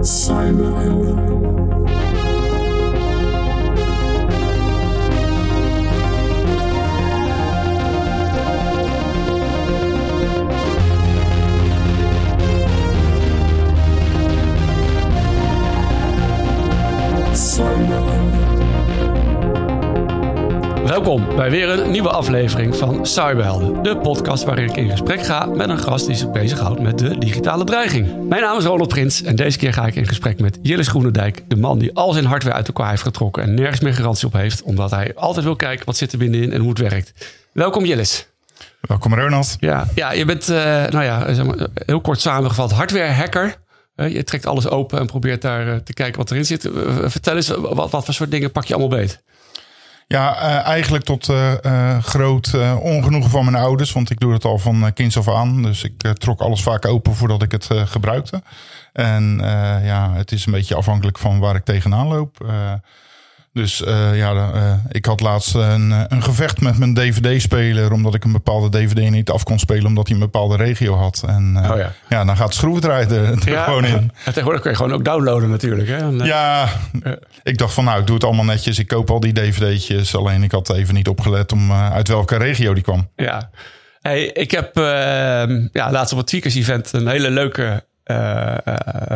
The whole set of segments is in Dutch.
Welkom bij weer een nieuwe aflevering van Cyberhelden. De podcast waarin ik in gesprek ga met een gast die zich bezighoudt met de digitale dreiging. Mijn naam is Ronald Prins en deze keer ga ik in gesprek met Jillis Groenendijk. De man die al zijn hardware uit elkaar heeft getrokken en nergens meer garantie op heeft. Omdat hij altijd wil kijken wat zit er binnenin en hoe het werkt. Welkom Jillis. Welkom Ronald. Ja, ja je bent, uh, nou ja, zeg maar, heel kort samengevat, hardware hacker. Je trekt alles open en probeert daar uh, te kijken wat erin zit. Uh, vertel eens, wat, wat voor soort dingen pak je allemaal beet? Ja, uh, eigenlijk tot uh, groot ongenoegen van mijn ouders. Want ik doe het al van kinds af aan. Dus ik trok alles vaak open voordat ik het gebruikte. En ja, het is een beetje afhankelijk van waar ik tegenaan loop. Dus uh, ja, uh, ik had laatst een, een gevecht met mijn DVD-speler. Omdat ik een bepaalde DVD niet af kon spelen. Omdat hij een bepaalde regio had. En uh, oh ja. ja. dan gaat het schroevendraaien er ja, gewoon in. Ja, tegenwoordig kun je gewoon ook downloaden natuurlijk. Hè? En, ja, ik dacht van nou, ik doe het allemaal netjes. Ik koop al die DVD'tjes. Alleen ik had even niet opgelet om uit welke regio die kwam. Ja. Hey, ik heb ja, laatst op het Tweakers event een hele leuke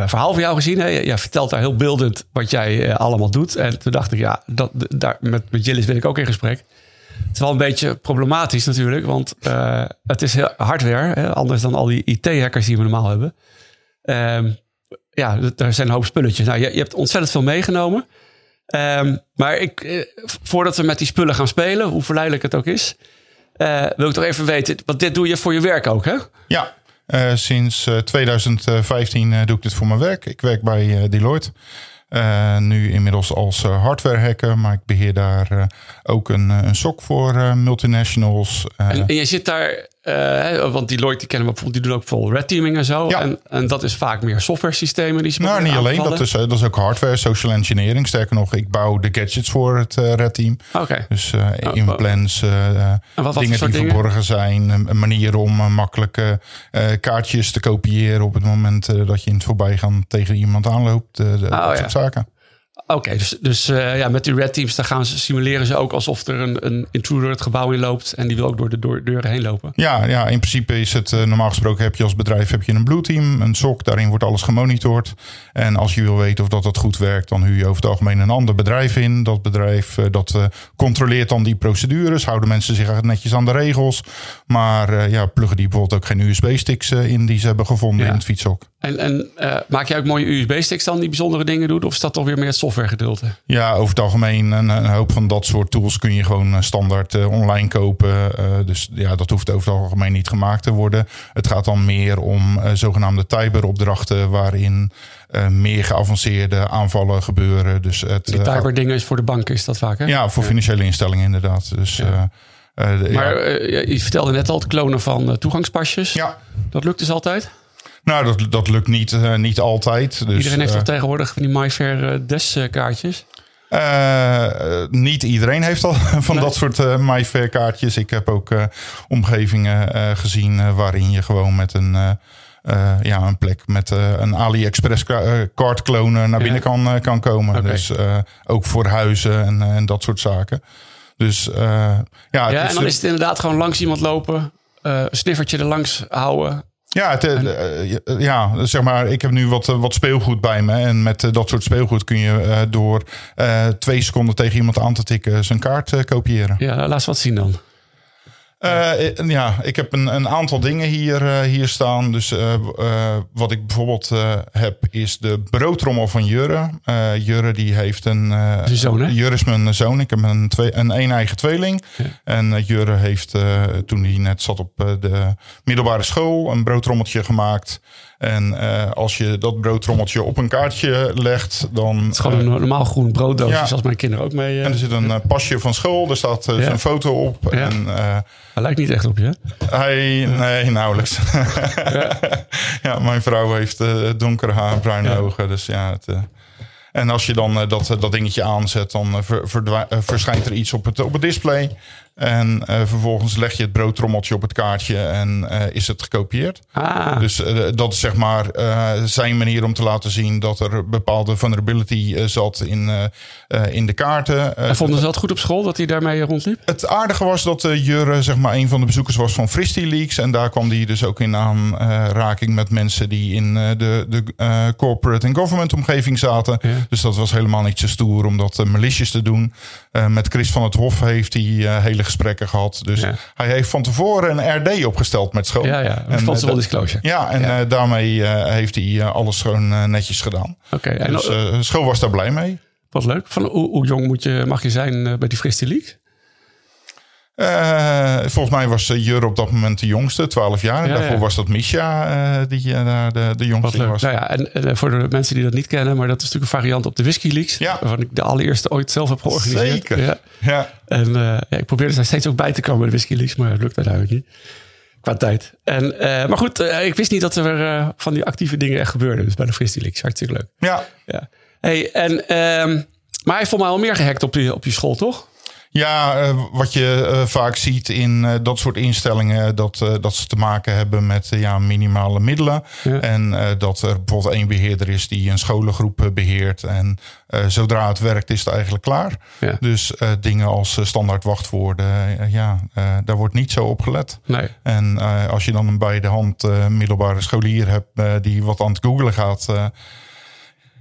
verhaal van jou gezien. Hè? Je, vertelt daar heel beeldend wat jij uh, allemaal doet. En toen dacht ik, ja, dat, daar, met, met Jillis ben ik ook in gesprek. Het is wel een beetje problematisch natuurlijk, want het is heel hardware. Hè? Anders dan al die IT-hackers die we normaal hebben. Um, ja, er zijn een hoop spulletjes. Nou, je, hebt ontzettend veel meegenomen. Um, maar ik, voordat we met die spullen gaan spelen, hoe verleidelijk het ook is, wil ik toch even weten, want dit doe je voor je werk ook, hè? Ja, sinds 2015 uh, doe ik dit voor mijn werk. Ik werk bij Deloitte. nu inmiddels als hardware hacker, maar ik beheer daar ook een, een SOC voor multinationals. En, je zit daar uh, want die Lloyd die kennen we bijvoorbeeld, die doen ook vol red teaming en zo. Ja. En, en dat is vaak meer software systemen die ze Nou, niet alleen. Dat is, dat is ook hardware, social engineering. Sterker nog, ik bouw de gadgets voor het uh, red team. Okay. Dus uh, implants, wat, dingen die dingen? verborgen zijn. Een manier om makkelijke kaartjes te kopiëren op het moment dat je in het voorbijgaan tegen iemand aanloopt. De, oh, dat ja. soort zaken. Oké, dus, dus uh, ja, met die red teams, daar gaan ze, simuleren ze ook alsof er een, een intruder het gebouw in loopt en die wil ook door de door, deuren heen lopen. Ja, ja, in principe is het uh, normaal gesproken heb je als bedrijf heb je een blue team, een SOC, daarin wordt alles gemonitord. En als je wil weten of dat, dat goed werkt, dan huur je over het algemeen een ander bedrijf in. Dat bedrijf uh, dat controleert dan die procedures, houden mensen zich netjes aan de regels. Maar ja, pluggen die bijvoorbeeld ook geen USB-sticks in die ze hebben gevonden ja. in het fietshok. En, en maak jij ook mooie USB-sticks dan die bijzondere dingen doet? Of is dat toch weer meer het software gedeelte? Ja, over het algemeen een, een, hoop van dat soort tools kun je gewoon eh, standaard uh, online kopen. Uh, dus ja, dat hoeft over het algemeen niet gemaakt te worden. Het gaat dan meer om zogenaamde Tiber-opdrachten waarin meer geavanceerde aanvallen gebeuren. Dus het, Die Tiber-dingen is voor de bank, is dat vaak hè? Ja, voor financiële instellingen inderdaad. Dus... Ja. De, maar ja. je vertelde net al het klonen van toegangspasjes. Ja. Dat lukt dus altijd? Nou, dat, dat lukt niet, uh, niet altijd. Dus, iedereen heeft toch uh, tegenwoordig van die MyFair uh, Des kaartjes? niet iedereen heeft al van nee. dat soort MyFair kaartjes. Ik heb ook omgevingen gezien waarin je gewoon met een... ja, een plek met een AliExpress kaart klonen naar binnen ja. kan, kan komen. Okay. Dus ook voor huizen en, en dat soort zaken. Dus ja, ja en dan is het inderdaad gewoon langs iemand lopen, een sniffertje er langs houden ja, het, uh, ja, zeg maar, ik heb nu wat, wat speelgoed bij me. En met dat soort speelgoed kun je uh, door twee seconden tegen iemand aan te tikken zijn kaart kopiëren. Ja, laat eens wat zien dan. Uh, ja, ik heb een, een aantal dingen hier, uh, hier staan. Dus uh, wat ik bijvoorbeeld heb, is de broodrommel van Jurre. Jurre die heeft een... Zijn zoon, hè? Jurre is mijn zoon. Ik heb een, twee, een een eigen tweeling. Ja. En Jurre heeft, toen hij net zat op de middelbare school, een broodrommeltje gemaakt. En uh, als je dat broodtrommeltje op een kaartje legt, dan... Het is gewoon een normaal groen brooddoosje, ja. zoals mijn kinderen ook mee... Uh, en er zit een pasje van school, er staat ja. een foto op. En, hij lijkt niet echt op je, Hij, nee, nauwelijks. ja. mijn vrouw heeft donkere haar bruine ogen, dus ja... Het, en als je dan dat, dat dingetje aanzet, dan ver, verschijnt er iets op het, op het display. En uh, vervolgens leg je het broodtrommeltje op het kaartje en uh, is het gekopieerd. Ah. Dus uh, dat is zeg maar zijn manier om te laten zien dat er bepaalde vulnerability zat in, in de kaarten. en vonden ze dat goed op school, dat hij daarmee rondliep? Het aardige was dat Jurre zeg maar een van de bezoekers was van Fristy Leaks. En daar kwam hij dus ook in aanraking met mensen die in de, de corporate en government omgeving zaten. Ja. Dus dat was helemaal niet zo stoer om dat malicious te doen. met Chris van het Hof heeft hij hele gesprekken gehad. Dus Ja. hij heeft van tevoren een RD opgesteld met school. Ja, ja. Responsible eh, disclosure. Ja, en Ja. eh, daarmee eh, heeft hij alles gewoon netjes gedaan. Oké, en Dus school was daar blij mee. wat leuk. Van, hoe, hoe jong moet je, mag je zijn bij die Fristy League? Eh, volgens mij was uh, Jur op dat moment de jongste, 12 jaar. En Ja, daarvoor ja. was dat Misha eh, die eh, daar de, de jongste was. Nou ja, en, en, eh, voor de mensen die dat niet kennen, maar dat is natuurlijk een variant op de Whisky Leaks. Ja. Waarvan ik de allereerste ooit zelf heb georganiseerd. Zeker. Ja. Ja, En eh, ik probeerde daar steeds ook bij te komen bij de Whisky Leaks, maar het lukt uiteindelijk niet. Qua tijd. En, eh, maar goed, eh, ik wist niet dat er eh, van die actieve dingen echt gebeurden. Dus bij de Fristy Leaks. Hartstikke leuk. ja. Ja. Hey, en, ehm, maar hij heeft volgens mij al meer gehackt op je, op je school, toch? Ja, eh, wat je eh, vaak ziet in eh, dat soort instellingen, dat, dat ze te maken hebben met ja, minimale middelen. Ja. En dat er bijvoorbeeld één beheerder is die een scholengroep eh, beheert. En zodra het werkt, is het eigenlijk klaar. Ja. Dus dingen als standaard wachtwoorden, ja, daar wordt niet zo op gelet. Nee. En als je dan een bij de hand middelbare scholier hebt die wat aan het googlen gaat.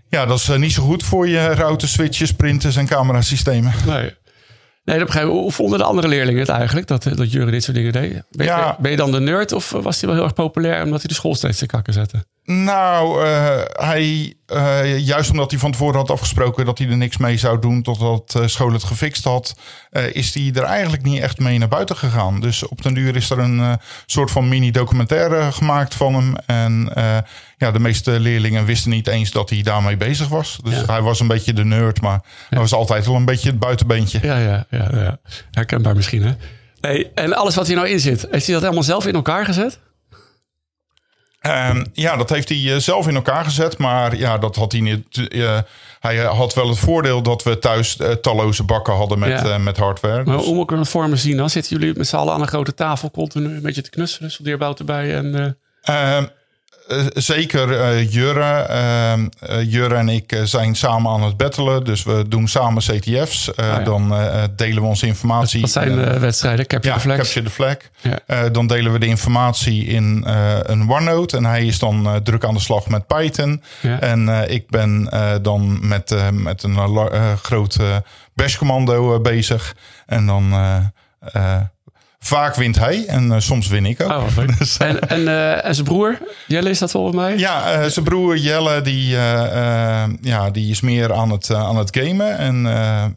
ja, dat is niet zo goed voor je routers, switches, printers en camerasystemen. Nee. Nee, dat begrijp ik. Hoe vonden de andere leerlingen het eigenlijk, dat, dat Jure dit soort dingen deed? Ben, Ja. ben je dan de nerd of was hij wel heel erg populair omdat hij de school steeds te kakken zette? Nou, eh, hij, eh, juist omdat hij van tevoren had afgesproken dat hij er niks mee zou doen totdat eh school het gefixt had, is hij er eigenlijk niet echt mee naar buiten gegaan. Dus op den duur is er een soort van mini-documentaire gemaakt van hem. En ja, de meeste leerlingen wisten niet eens dat hij daarmee bezig was. Dus Ja. hij was een beetje de nerd, maar hij was altijd wel een beetje het buitenbeentje. Ja, ja, ja, ja. Herkenbaar misschien, hè? Nee, en alles wat hier nou in zit, heeft hij dat helemaal zelf in elkaar gezet? Ehm, ja, dat heeft hij eh, zelf in elkaar gezet. Maar ja, dat had hij niet. eh, hij had wel het voordeel dat we thuis eh, talloze bakken hadden met, Ja. met hardware. Maar Dus- hoe moet ik het voor me zien dan? Zitten jullie met z'n allen aan een grote tafel continu een beetje te knutselen? Soldeerbout erbij en... eh, Ehm, eh, zeker eh, Jurre. Ehm, eh, Jurre en ik eh, zijn samen aan het battelen. Dus we doen samen CTF's. Eh, ja. Dan eh, delen we onze informatie. dat zijn eh, eh, wedstrijden, Capture ja, the Flags. Capture the Flag. Ja. Eh, dan delen we de informatie in eh, een OneNote. En hij is dan eh, druk aan de slag met Python. En eh, ik ben eh, dan met, eh, met een eh, eh, groot eh, bash-commando eh, bezig. En dan eh, eh, vaak wint hij en eh, soms win ik ook. Oh. Dus, en, en, eh, en zijn broer, Jelle, is dat volgens mij? ja, eh, zijn broer Jelle die, eh, eh, ja, die is meer aan het, eh, aan het gamen. En eh, eh,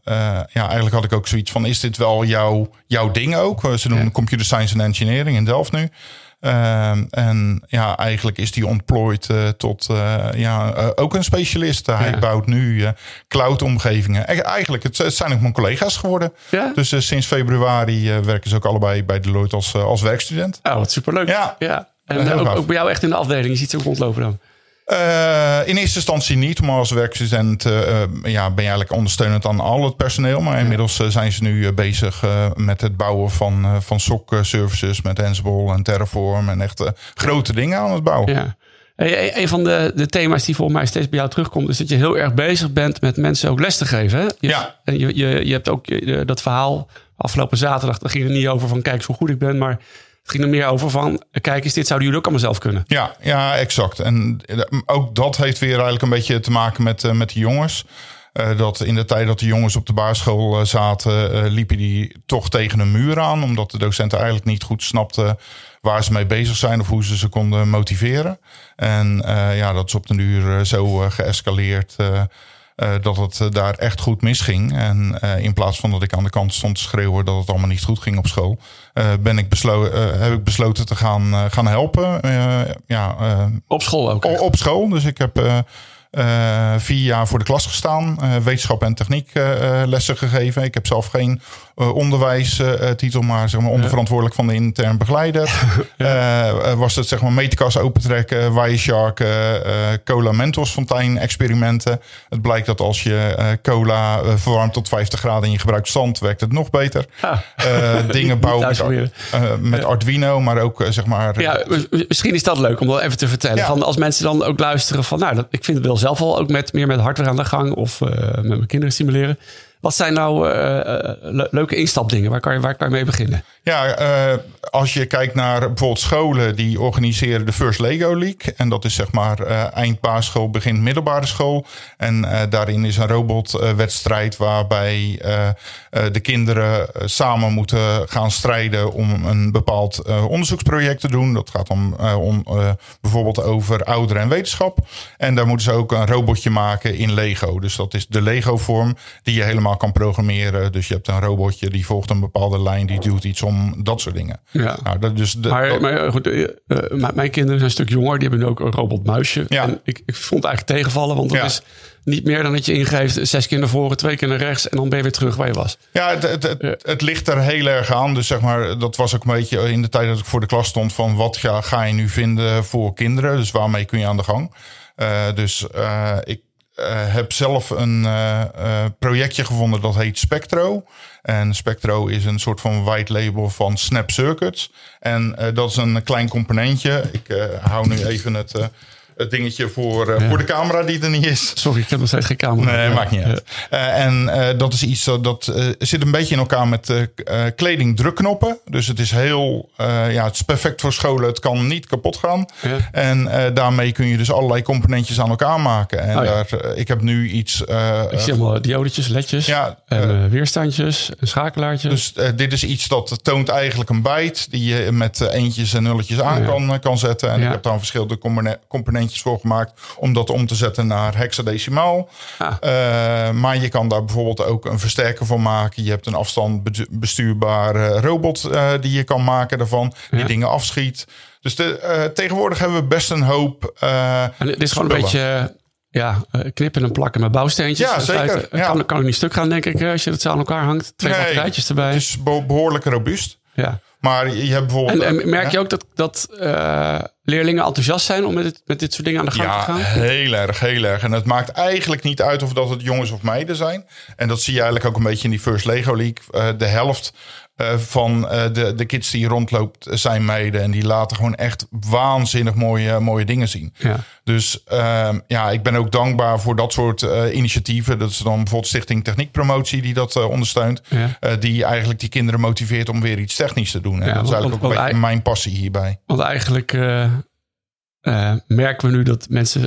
ja, eigenlijk had ik ook zoiets van: is dit wel jouw, jouw ding ook? Eh, Ze doen Ja. computer science en engineering in Delft nu. Ehm, en ja, eigenlijk is hij ontplooid eh, tot eh, ja, eh, ook een specialist. Hij Ja. bouwt nu cloud-omgevingen. E- Eigenlijk, het, het zijn ook mijn collega's geworden. Ja? Dus sinds februari werken ze ook allebei bij Deloitte als, als werkstudent. Oh, wat superleuk. Ja. ja. En ook bij jou echt in de afdeling. Je ziet ze ook rondlopen dan. Eh, in eerste instantie niet, maar als werkstudent eh, ja, ben je eigenlijk ondersteunend aan al het personeel. Maar inmiddels eh, zijn ze nu bezig met het bouwen van, van SOC-services met Ansible en Terraform en echt grote dingen aan het bouwen. Ja. Hey, een- van de, de thema's die volgens mij steeds bij jou terugkomt, is dat je heel erg bezig bent met mensen ook les te geven. Hè? Je, Ja. En je, je, je hebt ook dat verhaal afgelopen zaterdag, daar ging het niet over van kijk eens hoe goed ik ben, maar het ging er meer over van kijk eens, dit zouden jullie ook allemaal zelf kunnen. Ja, ja, exact. En eh, ook dat heeft weer eigenlijk een beetje te maken met, eh, met de jongens. Eh, dat in de tijd dat de jongens op de basisschool zaten, eh, liepen die toch tegen een muur aan. Omdat de docenten eigenlijk niet goed snapten waar ze mee bezig zijn of hoe ze ze konden motiveren. En ja, dat is op den duur zo geëscaleerd. Eh, dat het eh, daar echt goed misging. En eh, in plaats van dat ik aan de kant stond te schreeuwen dat het allemaal niet goed ging op school, ben ik beslo heb ik besloten te gaan, gaan helpen. Ja, Op school ook. op school. Dus ik heb vier jaar voor de klas gestaan, wetenschap en techniek lessen gegeven. Ik heb zelf geen onderwijstitel, maar zeg maar onderverantwoordelijk van de intern begeleider. was het zeg maar meterkas opentrekken, Wireshark, cola Mentos fontein experimenten. Het blijkt dat als je cola verwarmt tot 50 graden en je gebruikt zand, werkt het nog beter. Ah. dingen bouwen met, met Arduino, maar ook zeg maar... Ja, misschien is dat leuk om dat even te vertellen. Van als mensen dan ook luisteren van, nou, dat, ik vind het wel zelf al ook met meer met hardware aan de gang of met mijn kinderen stimuleren. Wat zijn nou uh, leuke instapdingen? Waar kan, je, waar kan je mee beginnen? Ja, uh, als je kijkt naar bijvoorbeeld scholen die organiseren de First Lego League. En dat is zeg maar eind basisschool, begin middelbare school. En daarin is een robotwedstrijd waarbij de kinderen samen moeten gaan strijden om een bepaald onderzoeksproject te doen. Dat gaat dan om bijvoorbeeld over ouderen en wetenschap. En daar moeten ze ook een robotje maken in Lego. Dus dat is de Lego vorm die je helemaal kan programmeren. Dus je hebt een robotje die volgt een bepaalde lijn, die doet iets om dat soort dingen. Ja. Nou, dat, dus de, maar, maar goed, uh, mijn kinderen zijn een stuk jonger. Die hebben ook een robotmuisje. Ja. En ik, ik vond het eigenlijk tegenvallen, want dat is niet meer dan dat je ingeeft zes keer naar voren, twee keer naar rechts en dan ben je weer terug waar je was. Ja, het, het, het, het, ligt er heel erg aan. Dus zeg maar, dat was ook een beetje in de tijd dat ik voor de klas stond van wat ga, ga je nu vinden voor kinderen? Dus waarmee kun je aan de gang? Uh, dus uh, ik heb zelf een uh, projectje gevonden dat heet Spectro. En Spectro is een soort van white label van Snap Circuits. En dat is een klein componentje. Ik hou nu even het het dingetje voor, uh, voor de camera die er niet is. Sorry, ik heb nog steeds geen camera. Nee, maakt niet uit. Uh, en uh, dat is iets dat zit een beetje in elkaar met kleding drukknoppen. Dus het is heel, ja, het is perfect voor scholen. Het kan niet kapot gaan. Ja. En daarmee kun je dus allerlei componentjes aan elkaar maken. En oh, daar, ik heb nu iets. ik zie allemaal diodetjes, ledjes. Ja, en weerstandjes, schakelaartjes. Dus dit is iets dat toont eigenlijk een byte die je met eentjes en nulletjes aan oh, kan, kan zetten. En ik heb dan verschillende componenten voor gemaakt om dat om te zetten naar hexadecimaal. Ah. Uh, maar je kan daar bijvoorbeeld ook een versterker van maken. Je hebt een afstandbestuurbare robot uh, die je kan maken daarvan, die dingen afschiet. Dus de, uh, tegenwoordig hebben we best een hoop. en dit is gewoon een beetje ja, knippen en plakken met bouwsteentjes. Ja, zeker. Ja. Kan, kan niet stuk gaan, denk ik, als je het zo aan elkaar hangt. Twee nee, batterijtjes erbij. Het is behoorlijk robuust. Ja. Maar je hebt bijvoorbeeld. En, merk je ook dat, dat uh, leerlingen enthousiast zijn om met, dit, met dit soort dingen aan de gang te gaan? Heel erg, heel erg. En het maakt eigenlijk niet uit of dat het jongens of meiden zijn. En dat zie je eigenlijk ook een beetje in die First Lego League. Uh, de helft uh, van uh, de, de kids die rondloopt zijn meiden. En die laten gewoon echt waanzinnig mooie, mooie dingen zien. Ja. Dus uh, ja, ik ben ook dankbaar voor dat soort initiatieven. Dat is dan bijvoorbeeld Stichting Techniekpromotie die dat ondersteunt. Ja. die eigenlijk die kinderen motiveert om weer iets technisch te doen. En dat is eigenlijk ook mijn passie hierbij. Want eigenlijk uh, merken we nu dat mensen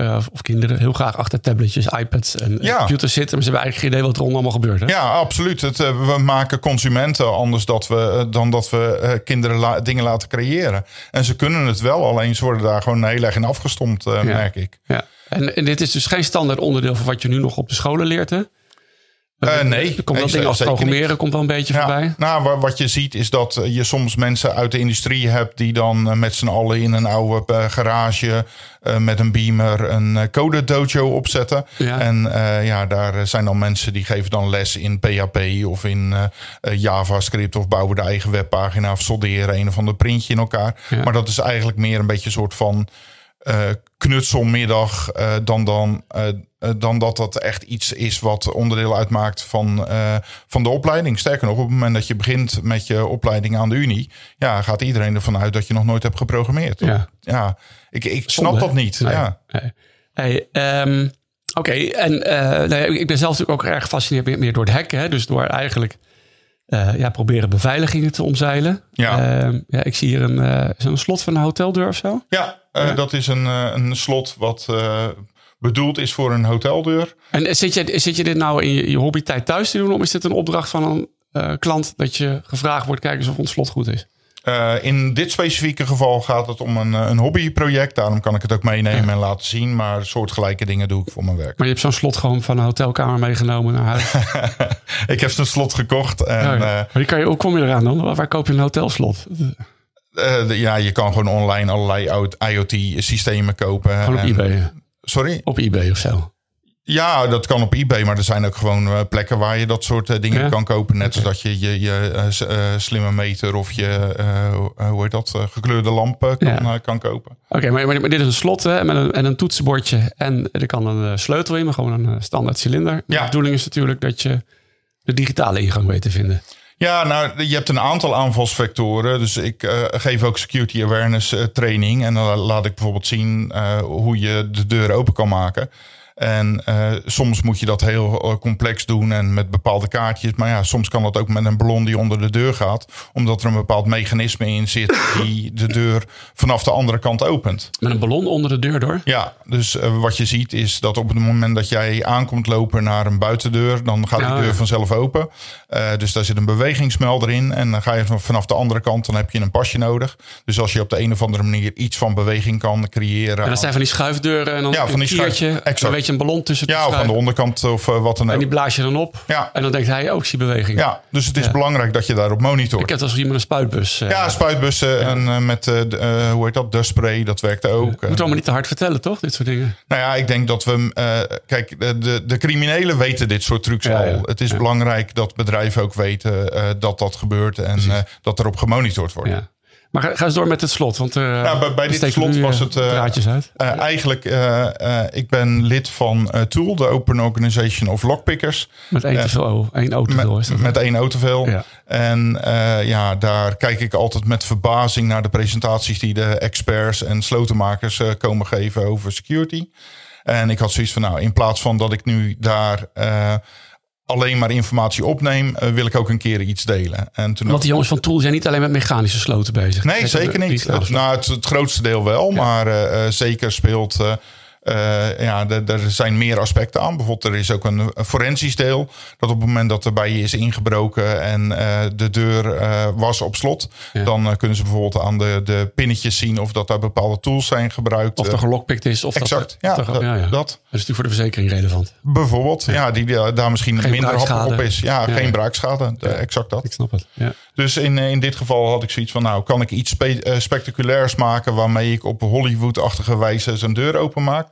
uh, of kinderen heel graag achter tabletjes, iPads en ja. computers zitten. Maar ze hebben eigenlijk geen idee wat er allemaal gebeurt. Hè? Ja, absoluut. Het, we maken consumenten anders dat we, dan dat we kinderen la dingen laten creëren. En ze kunnen het wel, alleen ze worden daar gewoon heel erg in afgestompt, ja. merk ik. Ja. En, en, dit is dus geen standaard onderdeel van wat je nu nog op de scholen leert, hè? Uh, nee. Er komt nee, dat ding als programmeren komt wel een beetje ja, voorbij. Nou, wat je ziet is dat je soms mensen uit de industrie hebt die dan met z'n allen in een oude garage uh, met een beamer een code dojo opzetten. Ja. En uh, ja, daar zijn dan mensen die geven dan les in PHP of in JavaScript of bouwen de eigen webpagina of solderen een of ander printje in elkaar. Ja. Maar dat is eigenlijk meer een beetje een soort van knutselmiddag dan dan uh, dan dat dat echt iets is wat onderdeel uitmaakt van, uh, van de opleiding. Sterker nog, op het moment dat je begint met je opleiding aan de Unie, ja, gaat iedereen ervan uit dat je nog nooit hebt geprogrammeerd. Ja, ja ik, ik snap dat niet. Nee, ja. Nee. Hey, um, Oké, okay, en nee, ik ben zelf natuurlijk ook erg gefascineerd meer door het hacken. Hè? Dus door eigenlijk ja, proberen beveiligingen te omzeilen. Ja. Uh, ja ik zie hier een, uh, een slot van een hoteldeur of zo. Ja, ja. dat is een, een slot wat bedoeld is voor een hoteldeur. En zit je, zit je dit nou in je, je hobbytijd thuis te doen? Of is dit een opdracht van een uh, klant dat je gevraagd wordt, kijk eens of ons slot goed is? Uh, in dit specifieke geval gaat het om een, een hobbyproject. Daarom kan ik het ook meenemen ja. en laten zien. Maar soortgelijke dingen doe ik voor mijn werk. Maar je hebt zo'n slot gewoon van een hotelkamer meegenomen naar huis? ik heb zo'n slot gekocht. En, ja, ja. Uh, kan je, hoe kom je eraan dan? Waar koop je een hotelslot? Uh, ja, je kan gewoon online allerlei IoT-systemen kopen. Gewoon op en, eBay? Sorry? Op eBay of zo? Ja, dat kan op eBay, maar er zijn ook gewoon uh, plekken waar je dat soort uh, dingen Ja? kan kopen. Net Oké. zoals je je, je uh, slimme meter of je, uh, hoe heet dat, gekleurde lampen kan, Ja. kan kopen. Oké, maar, maar, maar dit is een slot hè, met een, en een toetsenbordje. En er kan een eh, sleutel in, maar gewoon een eh, standaard cilinder. Ja. De bedoeling is natuurlijk dat je de digitale ingang weet te vinden. Ja, nou, je hebt een aantal aanvalsvectoren. Dus ik uh, geef ook security awareness uh, training. En dan laat ik bijvoorbeeld zien uh, hoe je de deur open kan maken. En uh, soms moet je dat heel uh, complex doen en met bepaalde kaartjes. Maar ja, soms kan dat ook met een ballon die onder de deur gaat. Omdat er een bepaald mechanisme in zit die de deur vanaf de andere kant opent. Met een ballon onder de deur door? Ja, dus uh, wat je ziet is dat op het moment dat jij aankomt lopen naar een buitendeur, dan gaat die Oh, deur vanzelf open. Uh, dus daar zit een bewegingsmelder in. En dan ga je vanaf de andere kant, dan heb je een pasje nodig. Dus als je op de een of andere manier iets van beweging kan creëren. En dat zijn van die schuifdeuren en dan Ja, een van die schuif- kiertje. En exact. dan weet je een ballon tussen Ja, of aan de onderkant of uh, wat dan En ook. die blaas je dan op. Ja. En dan denkt hij, oh, ik zie beweging. Ja, dus het is Ja. belangrijk dat je daarop monitort. Ik heb als iemand een spuitbus. eh, Ja, spuitbussen en uh, met, de, hoe heet dat, dustspray, dat werkt ook. Moet allemaal niet te hard vertellen, toch? Dit soort dingen. Nou ja, ik denk dat we. Kijk, de, de, de criminelen weten dit soort trucs al. Het is belangrijk dat bedrijven ook weten dat dat gebeurt en dat erop gemonitord wordt. Maar ga, ga eens door met het slot. Want, uh, Ja, bij, bij dit slot was eh, het. uh, draadjes uit. uh, eigenlijk, uh, uh, ik ben lid van uh, Tool, de Open Organization of Lockpickers. Met één te veel, één auto veel is dat. Met, met één auto veel. Ja. En uh, ja, daar kijk ik altijd met verbazing naar de presentaties die de experts en slotenmakers uh, komen geven over security. En ik had zoiets van, nou, in plaats van dat ik nu daar uh, alleen maar informatie opneem, uh, wil ik ook een keer iets delen. En toen Want die jongens van Tool zijn niet alleen met mechanische sloten bezig. Nee, zeker niet. digitale Het, nou, het, het grootste deel wel, Ja. maar uh, zeker speelt. Uh, uh, ja, er, zijn meer aspecten aan. Bijvoorbeeld, er is ook een, een forensisch deel. Dat op het moment dat er bij je is ingebroken en uh, de deur uh, was op slot, Ja. dan kunnen ze bijvoorbeeld aan de, de pinnetjes zien of dat daar bepaalde tools zijn gebruikt. Of er gelokpikt is. Of exact, dat, ja, of er- dat, ja, ja. Dat dat is natuurlijk voor de verzekering relevant. bijvoorbeeld. Ja, die daar misschien Geen minder happig op is. Ja, geen braakschade. De- exact dat. Ik snap het. Ja. Dus in, eh, in dit geval had ik zoiets van, nou, kan ik iets spe- eh, spectaculairs maken waarmee ik op Hollywood-achtige wijze zijn deur openmaak.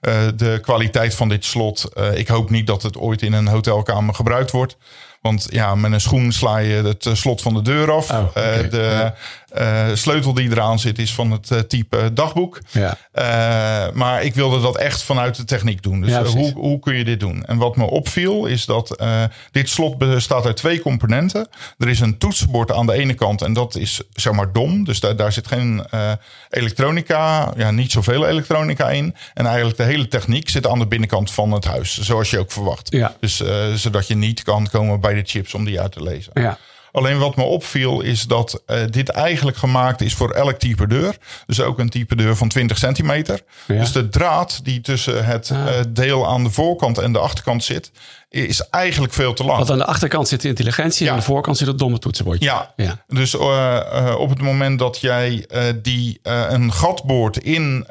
Eh de kwaliteit van dit slot, ik hoop niet dat het ooit in een hotelkamer gebruikt wordt. Want ja, met een schoen sla je het slot van de deur af. Oh, de Ja. Eh, sleutel die eraan zit is van het eh, type dagboek. Ja. Eh, maar ik wilde dat echt vanuit de techniek doen. Dus Ja, hoe, hoe kun je dit doen? En wat me opviel is dat dit slot bestaat uit twee componenten. Er is een toetsenbord aan de ene kant en dat is zeg maar dom. Dus daar, daar zit geen elektronica, ja, niet zoveel elektronica in. En eigenlijk de hele techniek zit aan de binnenkant van het huis. Zoals je ook verwacht. Ja. Dus zodat je niet kan komen bij de chips om die uit te lezen. Ja. Alleen wat me opviel is dat eh, dit eigenlijk gemaakt is voor elk type deur. Dus ook een type deur van 20 centimeter. Ja. Dus de draad die tussen het Ah. eh, deel aan de voorkant en de achterkant zit, is eigenlijk veel te lang. Want aan de achterkant zit de intelligentie en aan de voorkant zit het domme toetsenbordje. Ja, Ja. dus eh, op het moment dat jij die, een gat boort in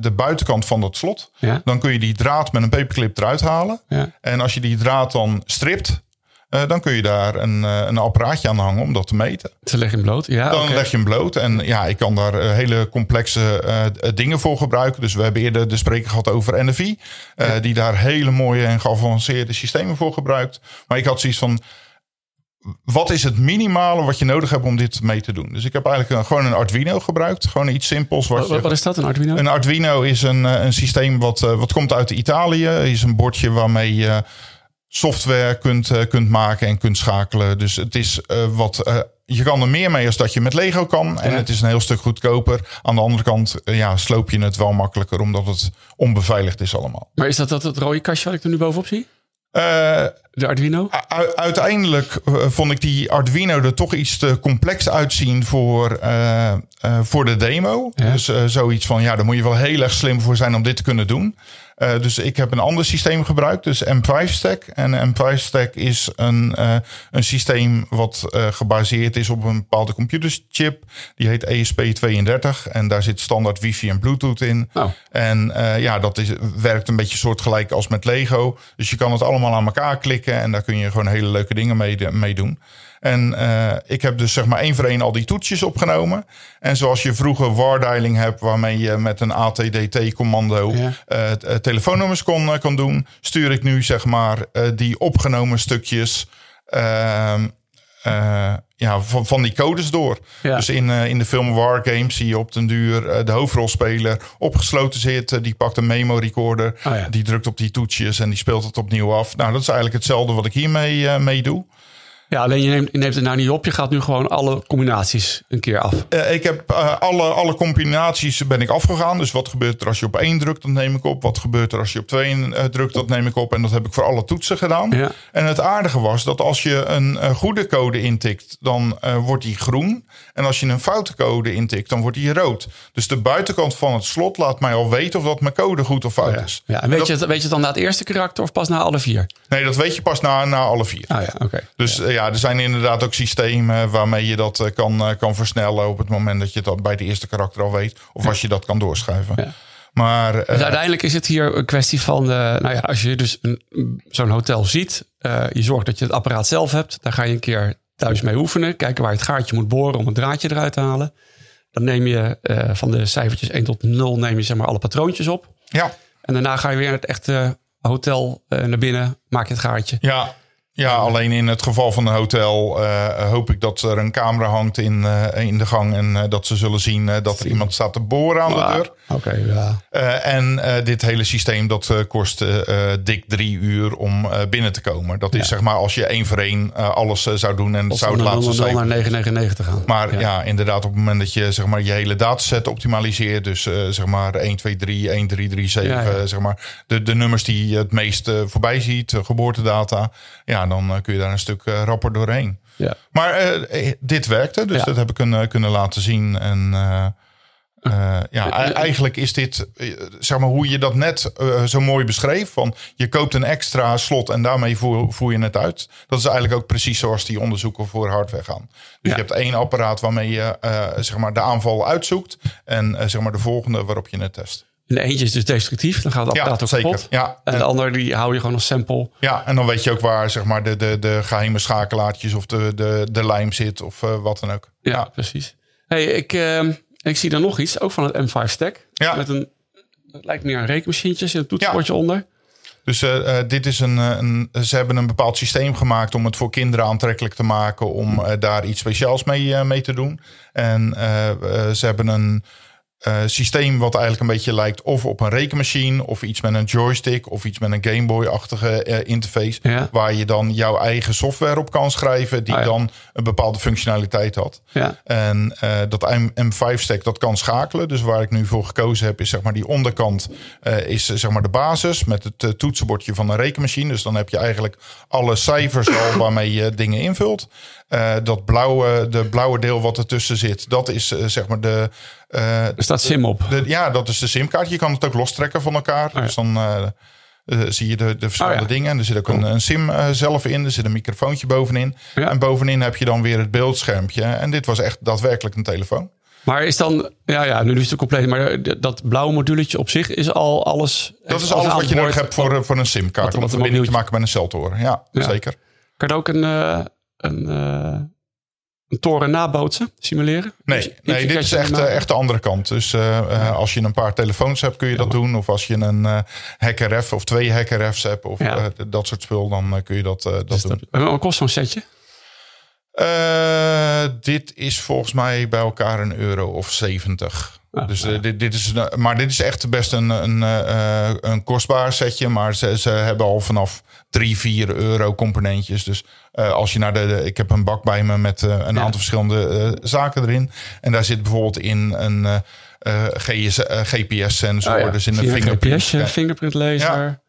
de buitenkant van dat slot, Ja. dan kun je die draad met een paperclip eruit halen. En als je die draad dan stript, eh, dan kun je daar een, eh, een apparaatje aan hangen om dat te meten. Ze leggen hem bloot. Ja, Dan leg je hem bloot. En ja, ik kan daar eh, hele complexe dingen voor gebruiken. Dus we hebben eerder de spreker gehad over NFI. Die daar hele mooie en geavanceerde systemen voor gebruikt. Maar ik had zoiets van... Wat is het minimale wat je nodig hebt om dit mee te doen? Dus ik heb eigenlijk een- gewoon een Arduino gebruikt. Gewoon iets simpels. Wat Wat, wat, is dat, een Arduino? een Arduino is een, een systeem wat, wat komt uit Italië. is een bordje waarmee je software kunt, eh, kunt maken en kunt schakelen. Dus het is eh, wat. eh, je kan er meer mee als dat je met Lego kan. En Ja. het is een heel stuk goedkoper. Aan de andere kant ja, sloop je het wel makkelijker omdat het onbeveiligd is allemaal. Maar is dat, dat het rode kastje wat ik er nu bovenop zie? De Arduino? Uiteindelijk vond ik die Arduino er toch iets te complex uitzien voor, voor de demo. Ja. Dus zoiets van, ja, daar moet je wel heel erg slim voor zijn om dit te kunnen doen. Eh, dus ik heb een ander systeem gebruikt, dus M5 Stack. En M5 Stack is een, eh, een systeem wat eh, gebaseerd is op een bepaalde computerchip. Die heet E ESP32 en daar zit standaard wifi en bluetooth in. Oh. En ja, dat is, werkt een beetje soortgelijk als met Lego. Dus je kan het allemaal aan elkaar klikken en daar kun je gewoon hele leuke dingen mee, mee doen. En uh, ik heb dus zeg maar één voor één al die toetsjes opgenomen. En zoals je vroeger wardialing hebt, waarmee je met een ATDT-commando ja. uh, telefoonnummers kon, kon doen, stuur ik nu zeg maar die opgenomen stukjes ehm, ja, van, van die codes door. Ja. Dus in, in de film Wargames zie je op den duur de hoofdrolspeler opgesloten zitten. Die pakt een memo recorder, oh ja. die drukt op die toetsjes en die speelt het opnieuw af. Nou, dat is eigenlijk hetzelfde wat ik hiermee mee doe. Ja, alleen je neemt, je neemt het nou niet op. Je gaat nu gewoon alle combinaties een keer af. Uh, ik heb uh, alle, alle combinaties ben ik afgegaan. Dus wat gebeurt er als je op één drukt, dat neem ik op. Wat gebeurt er als je op twee uh, drukt, dat neem ik op. En dat heb ik voor alle toetsen gedaan. Ja. En het aardige was dat als je een goede code intikt, dan wordt die groen. En als je een foute code intikt, dan wordt die rood. Dus de buitenkant van het slot laat mij al weten of dat mijn code goed of fout oh ja. is. Ja, en weet, dat, je het, weet je het dan na het eerste karakter of pas na alle vier? Nee, dat weet je pas na, na alle vier. Ah ja, oké. Dus ja. Ja, er zijn inderdaad ook systemen waarmee je dat kan, kan versnellen op het moment dat je al bij de eerste karakter al weet. Of als je dat kan doorschuiven. Ja. Maar, dus uh, uiteindelijk is het hier een kwestie van, uh, nou ja, als je dus zo'n hotel ziet, uh, je zorgt dat je het apparaat zelf hebt, daar ga je een keer thuis mee oefenen, kijken waar je het gaatje moet boren om het draadje eruit te halen. Dan neem je van de cijfertjes 1 tot 0 neem je zeg maar alle patroontjes op. Ja. En daarna ga je weer naar het echte hotel naar binnen, maak je het gaatje. Ja. Ja, alleen in het geval van een hotel uh, hoop ik dat er een camera hangt in, uh, in de gang. En uh, dat ze zullen zien dat er iemand staat te boren aan de deur. Oké, okay, ja. en dit hele systeem dat kost dik drie uur om binnen te komen. Dat is ja. zeg maar als je één voor één alles zou doen en of zou het laatste zijn. naar 999 gaan. Maar ja. ja. inderdaad op het moment dat je zeg maar je hele dataset optimaliseert. Dus zeg maar 1, 2, 3, 1, 3, 3, 7. Zeg maar de, de nummers die je het meest voorbij ziet. geboortedata. Ja, dan kun je daar een stuk uh, rapper doorheen. Ja. Maar uh, dit werkte, dus ja. dat heb ik kunnen, kunnen laten zien. En uh, ja, eigenlijk is dit, zeg maar, hoe je dat net zo mooi beschreef. Van je koopt een extra slot en daarmee voer, voer je het uit. Dat is eigenlijk ook precies zoals die onderzoeken voor hardware gaan. Dus je hebt één apparaat waarmee je zeg maar de aanval uitzoekt. En zeg maar de volgende waarop je het test. En eentje is dus destructief, dan gaat het apparaat ook zeker. kapot. Ja, en, en de ander die hou je gewoon als sample. Ja, en dan weet je ook waar zeg maar, de, de, de geheime schakelaartjes of de, de, de lijm zit of uh, wat dan ook. Ja, ja. precies. Hey, ik, uh, ik zie daar nog iets, ook van het M5 stack. Ja. Met een, het lijkt meer een rekenmachientje, zit een toetsenbordje ja. onder. Dus uh, dit is een, een, ze hebben een bepaald systeem gemaakt om het voor kinderen aantrekkelijk te maken, om daar iets speciaals mee, mee te doen. En ze hebben een uh, systeem wat eigenlijk een beetje lijkt of op een rekenmachine of iets met een joystick of iets met een Game Boy-achtige uh, interface. Ja. Waar je dan jouw eigen software op kan schrijven die Ah, ja. dan een bepaalde functionaliteit had. Ja. En uh, dat M5-stack dat kan schakelen. Dus waar ik nu voor gekozen heb is zeg maar die onderkant is zeg maar de basis met het toetsenbordje van een rekenmachine. Dus dan heb je eigenlijk alle cijfers al waarmee je dingen invult. Uh, dat blauwe, de blauwe deel wat ertussen zit, dat is uh, zeg maar de. Uh, staat SIM op. De, ja, dat is de SIM-kaart. Je kan het ook lostrekken van elkaar. Oh. Dus dan zie je de, de verschillende Oh, ja. dingen. En er zit ook een, een SIM zelf in. Er zit een microfoontje bovenin. Ja. En bovenin heb je dan weer het beeldschermpje. En dit was echt daadwerkelijk een telefoon. Maar is dan, ja, ja, nu is het compleet. Maar dat blauwe moduletje op zich is al alles. Dat is alles wat je nodig hebt voor, voor een SIM-kaart. Om een verbinding te maken met een celtoren. Ja, Ja. zeker. Kan ook een, een, een toren nabootsen, simuleren? Nee, Dus nee dit is echt, uh, echt de andere kant. Dus uh, ja. als je een paar telefoons hebt, kun je dat doen. Of als je een uh, HackerF of twee HackerF's hebt of Ja. dat soort spul, dan kun je dat, dat Dus doen. dat- Wat kost zo'n setje? Uh, dit is volgens mij bij elkaar een euro of 70. Ah, dus ja. uh, dit, dit is, een- maar dit is echt best een, een, uh, een kostbaar setje. Maar ze, ze hebben al vanaf 3, 4 euro componentjes. Dus uh, als je naar de, de- Ik heb een bak bij me met uh, een Ja. aantal verschillende uh, zaken erin. En daar zit bijvoorbeeld in een GPS-sensor. Ah. Dus in een fingerprint. GPS, fingerprint laser,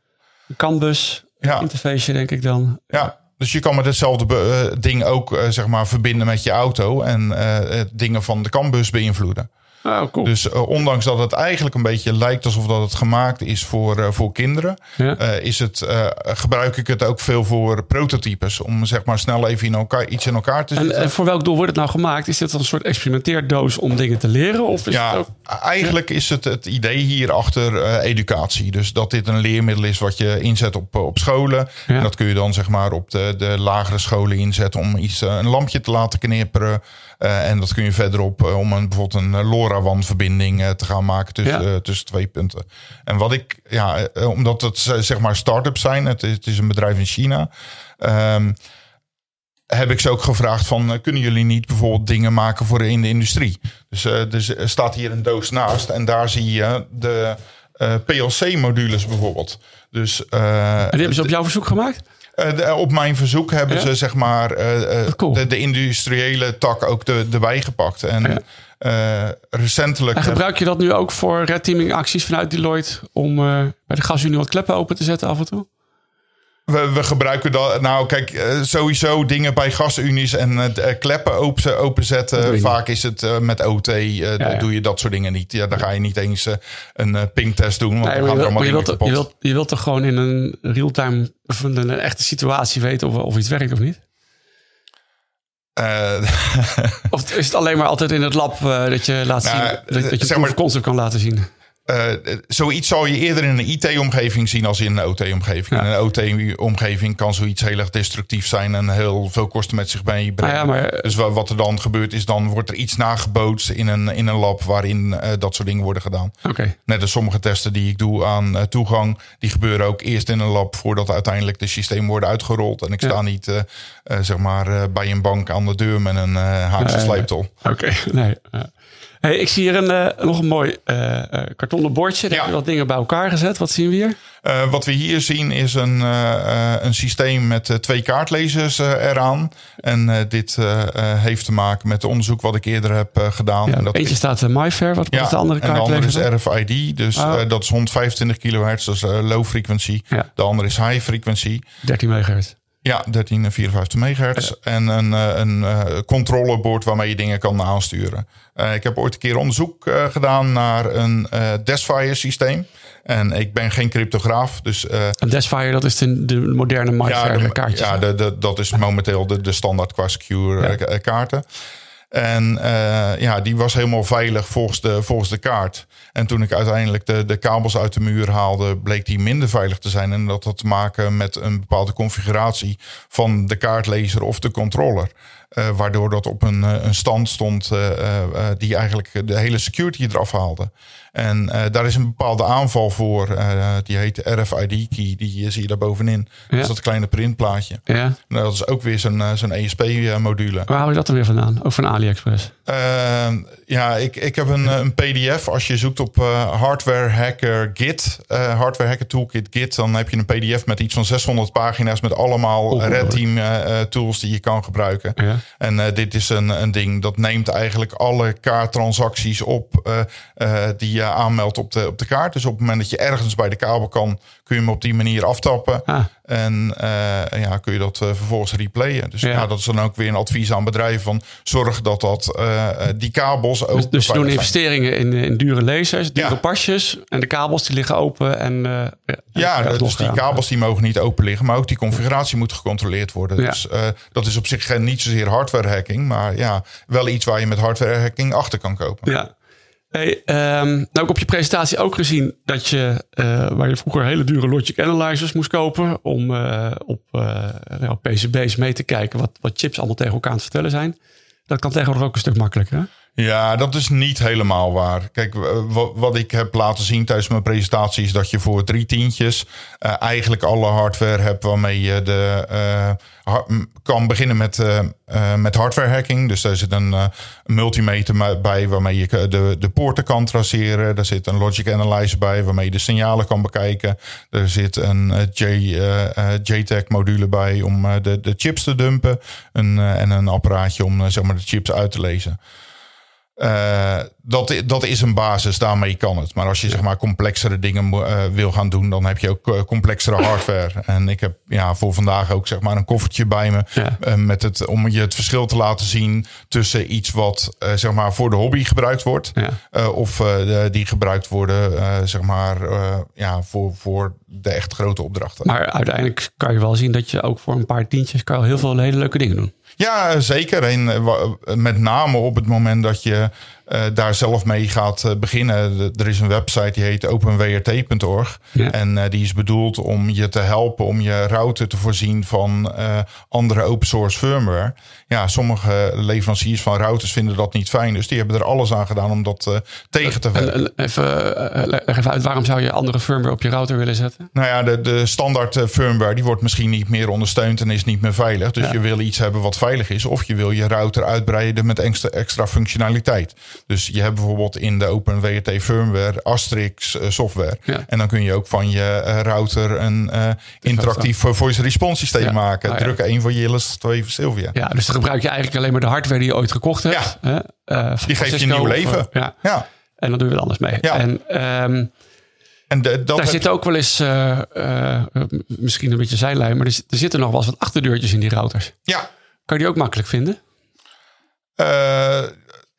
een canbus, Ja. interface denk ik dan. Ja, dus je kan met hetzelfde eh, ding ook eh, zeg maar verbinden met je auto en eh, eh, dingen van de CAN-bus beïnvloeden. Oh, cool. Dus uh, ondanks dat het eigenlijk een beetje lijkt alsof dat het gemaakt is voor, uh, voor kinderen, Ja. uh, is het, gebruik ik het ook veel voor prototypes. Om zeg maar snel even in elkaar, iets in elkaar te en, zetten. en voor welk doel wordt het nou gemaakt? Is dit een soort experimenteerdoos om dingen te leren? Of is ja, het ook... eigenlijk is het het idee hier achter educatie. Dus dat dit een leermiddel is wat je inzet op, op scholen. Ja. En dat kun je dan zeg maar op de, de lagere scholen inzetten om iets, een lampje te laten knipperen. Uh, en dat kun je verderop uh, om een, bijvoorbeeld een uh, LoRaWAN-verbinding te gaan maken tussen, Ja. tussen twee punten. En wat ik, ja, omdat het zeg maar start-ups zijn, het is, het is een bedrijf in China. Um, heb ik ze ook gevraagd van, kunnen jullie niet bijvoorbeeld dingen maken voor in de industrie? Dus, dus er staat hier een doos naast en daar zie je de PLC-modules bijvoorbeeld. Dus, en die hebben ze op jouw verzoek gemaakt? Uh, de, op mijn verzoek hebben ja? ze zeg maar uh, cool. de, de, industriële tak ook de, erbij gepakt. En ja. recentelijk. En gebruik je dat nu ook voor red teaming acties vanuit Deloitte om bij de gasunie wat kleppen open te zetten af en toe? We, we, gebruiken dat. Nou, kijk, uh, sowieso dingen bij gasunies en uh, kleppen open, openzetten. Vaak is het uh, met OT, ja, ja. doe je dat soort dingen niet. Ja, dan ga je niet eens een pingtest doen. Want nee, dan gaan er allemaal je, wilt, je, wilt, je wilt toch gewoon in een real-time, of een echte situatie weten of, of iets werkt of niet? of is het alleen maar altijd in het lab dat je laat zien, nou, dat, dat je het maar, concept kan laten zien? Uh, zoiets zal je eerder in een IT-omgeving zien als in een OT-omgeving. Ja. In een OT-omgeving kan zoiets heel erg destructief zijn en heel veel kosten met zich meebrengen. Ah ja, maar... Dus wat er dan gebeurt is, dan wordt er iets nagebootst in een, in een lab waarin uh, dat soort dingen worden gedaan. Okay. Net als sommige testen die ik doe aan uh, toegang, die gebeuren ook eerst in een lab voordat uiteindelijk de systemen worden uitgerold. En ik sta niet zeg maar bij een bank aan de deur met een haakse sleeptol. Oké, okay. nee. Hey, ik zie hier een, uh, nog een mooi uh, kartonnen bordje. Daar Ja. heb je wat dingen bij elkaar gezet. Wat zien we hier? Uh, wat we hier zien is een, een systeem met twee kaartlezers eraan. En dit heeft te maken met onderzoek wat ik eerder heb gedaan. Ja, en dat eentje is, staat MyFair. Wat ja, is de andere en de andere kaartlezer? is RFID. Dus Oh. dat is 125 kilohertz, dat is low frequency. De andere is high frequency. 13 megahertz. Ja, 13 en 54 megahertz. En een, uh, een uh, controlebord waarmee je dingen kan aansturen. Uh, ik heb ooit een keer onderzoek gedaan naar een Desfire systeem. En ik ben geen cryptograaf. Dus, een Desfire, dat is de, de moderne MyFair ja, kaartjes. Ja, de, de, dat is momenteel de, de standaard qua secure ja. kaarten. En uh, ja, die was helemaal veilig volgens de, volgens de kaart. En toen ik uiteindelijk de, de kabels uit de muur haalde, bleek die minder veilig te zijn. En dat had te maken met een bepaalde configuratie van de kaartlezer of de controller. Uh, waardoor dat op een, een stand stond uh, die eigenlijk de hele security eraf haalde. En daar is een bepaalde aanval voor. die heet de RFID-key. Die zie je daar bovenin. Ja. Dat is dat kleine printplaatje. Ja. Nou, dat is ook weer zo'n zo'n ESP-module. Waar hou je dat dan weer vandaan? Ook van AliExpress? ja, ik, ik heb een, een PDF. Als je zoekt op hardware hacker Git, hardware hacker toolkit Git, dan heb je een PDF met iets van 600 pagina's met allemaal Oh, red team tools die je kan gebruiken. Ja. En uh, dit is een, een ding dat neemt eigenlijk alle kaarttransacties op uh, uh, die je aanmeldt op de, op de kaart. Dus op het moment dat je ergens bij de kabel kan, kun je hem op die manier aftappen. Ah. En ja, kun je dat vervolgens replayen. Dus Ja. ja. dat is dan ook weer een advies aan bedrijven van zorg dat, dat die kabels ook. Dus, dus ze doen investeringen in, in dure lasers, dure Ja. pasjes. En de kabels die liggen open. En, uh, Ja, dus die kabels die mogen niet open liggen, maar ook die configuratie moet gecontroleerd worden. Ja. Dus dat is op zich geen- niet zozeer hardware hacking, maar ja, wel iets waar je met hardware hacking achter kan kopen. Ja. Hey, ehm, nou, ik op je presentatie ook gezien dat je, eh, waar je vroeger hele dure logic analyzers moest kopen om eh, op, eh, nou, PCB's mee te kijken wat, wat chips allemaal tegen elkaar aan het vertellen zijn. Dat kan tegenwoordig ook een stuk makkelijker. Hè? Ja, dat is niet helemaal waar. Kijk, wat ik heb laten zien tijdens mijn presentatie is dat je voor drie tientjes eh, eigenlijk alle hardware hebt waarmee je de, eh, kan beginnen met, eh, met hardware hacking. Dus daar zit een multimeter bij waarmee je de, de poorten kan traceren. Daar zit een logic analyzer bij waarmee je de signalen kan bekijken. Er zit een J, JTAG module bij om de, de chips te dumpen. En een apparaatje om zeg maar de chips uit te lezen. Uh, dat, dat is een basis, daarmee kan het. Maar als je zeg maar complexere dingen uh, wil gaan doen, dan heb je ook uh, complexere hardware. En ik heb ja, voor vandaag ook zeg maar een koffertje bij me. Ja. met het, om je het verschil te laten zien tussen iets wat zeg maar voor de hobby gebruikt wordt. Ja. of die gebruikt worden zeg maar ja, voor, voor de echt grote opdrachten. Maar uiteindelijk kan je wel zien dat je ook voor een paar tientjes kan heel veel hele leuke dingen doen. Ja, zeker. En eh, met name op het moment dat je uh, daar zelf mee gaat uh, beginnen. er is een website die heet openwrt.org. Ja. En uh, die is bedoeld om je te helpen om je router te voorzien van andere open source firmware. Ja, sommige leveranciers van routers vinden dat niet fijn. Dus die hebben er alles aan gedaan om dat tegen te werken. Even, leg even uit, waarom zou je andere firmware op je router willen zetten? Nou ja, de, de standaard firmware die wordt misschien niet meer ondersteund en is niet meer veilig. Dus ja. je wil iets hebben wat veilig is. Of je wil je router uitbreiden met extra, extra functionaliteit. Dus je hebt bijvoorbeeld in de OpenWRT firmware Asterix uh, software. En dan kun je ook van je uh, router een uh, interactief voice response systeem ja. maken. Ah, Druk één voor Jillis, twee voor Sylvia. Ja, dus dan gebruik je eigenlijk alleen maar de hardware die je ooit gekocht hebt. Ja. die geeft je nieuw leven. ja. ja. En dan doe je wat anders mee. Ja. En, um, en de, dat daar zit ook wel eens, uh, uh, misschien een beetje zijlijn, maar er, er, zitten nog wel eens wat achterdeurtjes in die routers. Ja. Kan je die ook makkelijk vinden? Uh,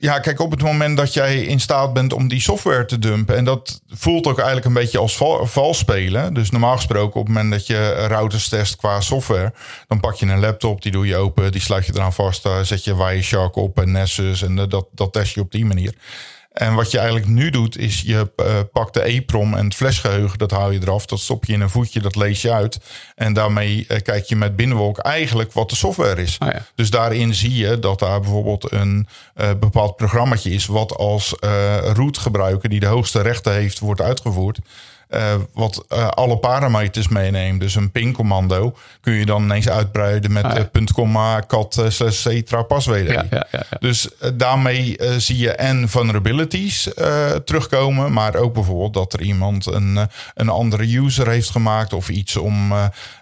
ja, kijk, op het moment dat jij in staat bent om die software te dumpen. En dat voelt ook eigenlijk een beetje als val, vals spelen. Dus normaal gesproken, op het moment dat je routers test qua software. dan pak je een laptop, die doe je open, die sluit je eraan vast. Zet je Wireshark op en Nessus. En dat, dat test je op die manier. En wat je eigenlijk nu doet, is je uh, pakt de EEPROM en het flashgeheugen, dat haal je eraf. Dat stop je in een voetje, dat lees je uit. En daarmee uh, kijk je met Binnenwolk eigenlijk wat de software is. Oh ja. Dus daarin zie je dat daar bijvoorbeeld een uh, bepaald programmaatje is... wat als root gebruiker, die de hoogste rechten heeft, wordt uitgevoerd. Uh, wat uh, alle parameters meeneemt. Dus een ping-commando kun je dan ineens uitbreiden met ah, ja. punt, cat, paswd. Ja, ja, dus daarmee zie je en vulnerabilities terugkomen, maar ook bijvoorbeeld dat er iemand een, een andere user heeft gemaakt of iets om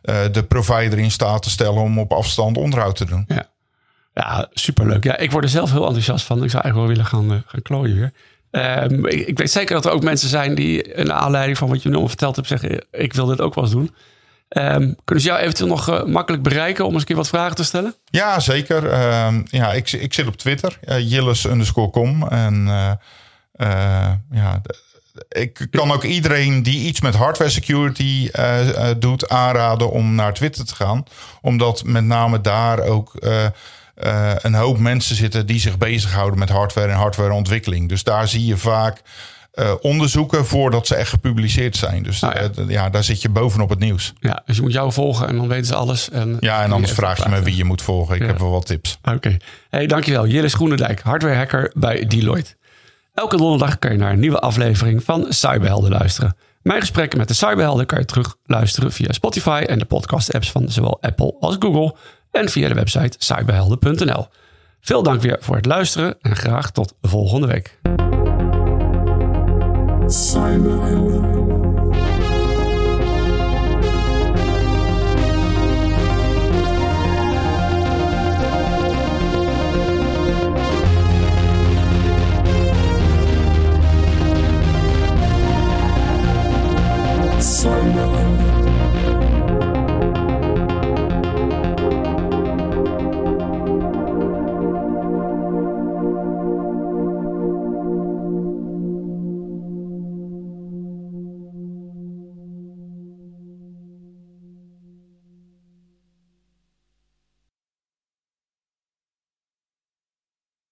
de provider in staat te stellen om op afstand onderhoud te doen. Ja, ja superleuk. Ja, ik word er zelf heel enthousiast van. Ik zou eigenlijk wel willen gaan, gaan klooien weer. Um, ik, weet zeker dat er ook mensen zijn die, in aanleiding van wat je nu verteld hebt, zeggen: Ik wil dit ook wel eens doen. Um, kunnen ze jou eventueel nog uh, makkelijk bereiken om eens een keer wat vragen te stellen? Ja, zeker. Uh, ja, ik, ik zit op Twitter, uh, underscore com. En eh, ja, ik kan ook iedereen die iets met hardware security doet aanraden om naar Twitter te gaan. Omdat met name daar ook uh, een hoop mensen zitten die zich bezighouden met hardware en hardwareontwikkeling. Dus daar zie je vaak uh, onderzoeken voordat ze echt gepubliceerd zijn. Dus ja. Uh, ja. daar zit je bovenop het nieuws. Ja, dus je moet jou volgen en dan weten ze alles. En ja, en anders vraag je me wie je moet volgen. Ik ja. heb wel wat tips. Oké. Okay. Hey, dankjewel. Jillis Groenendijk, hardware hacker bij Deloitte. Elke donderdag kan je naar een nieuwe aflevering van Cyberhelden luisteren. Mijn gesprekken met de Cyberhelden kan je terug luisteren via Spotify en de podcast apps van zowel Apple als Google en via de website cyberhelden.nl. Veel dank weer voor het luisteren en graag tot volgende week.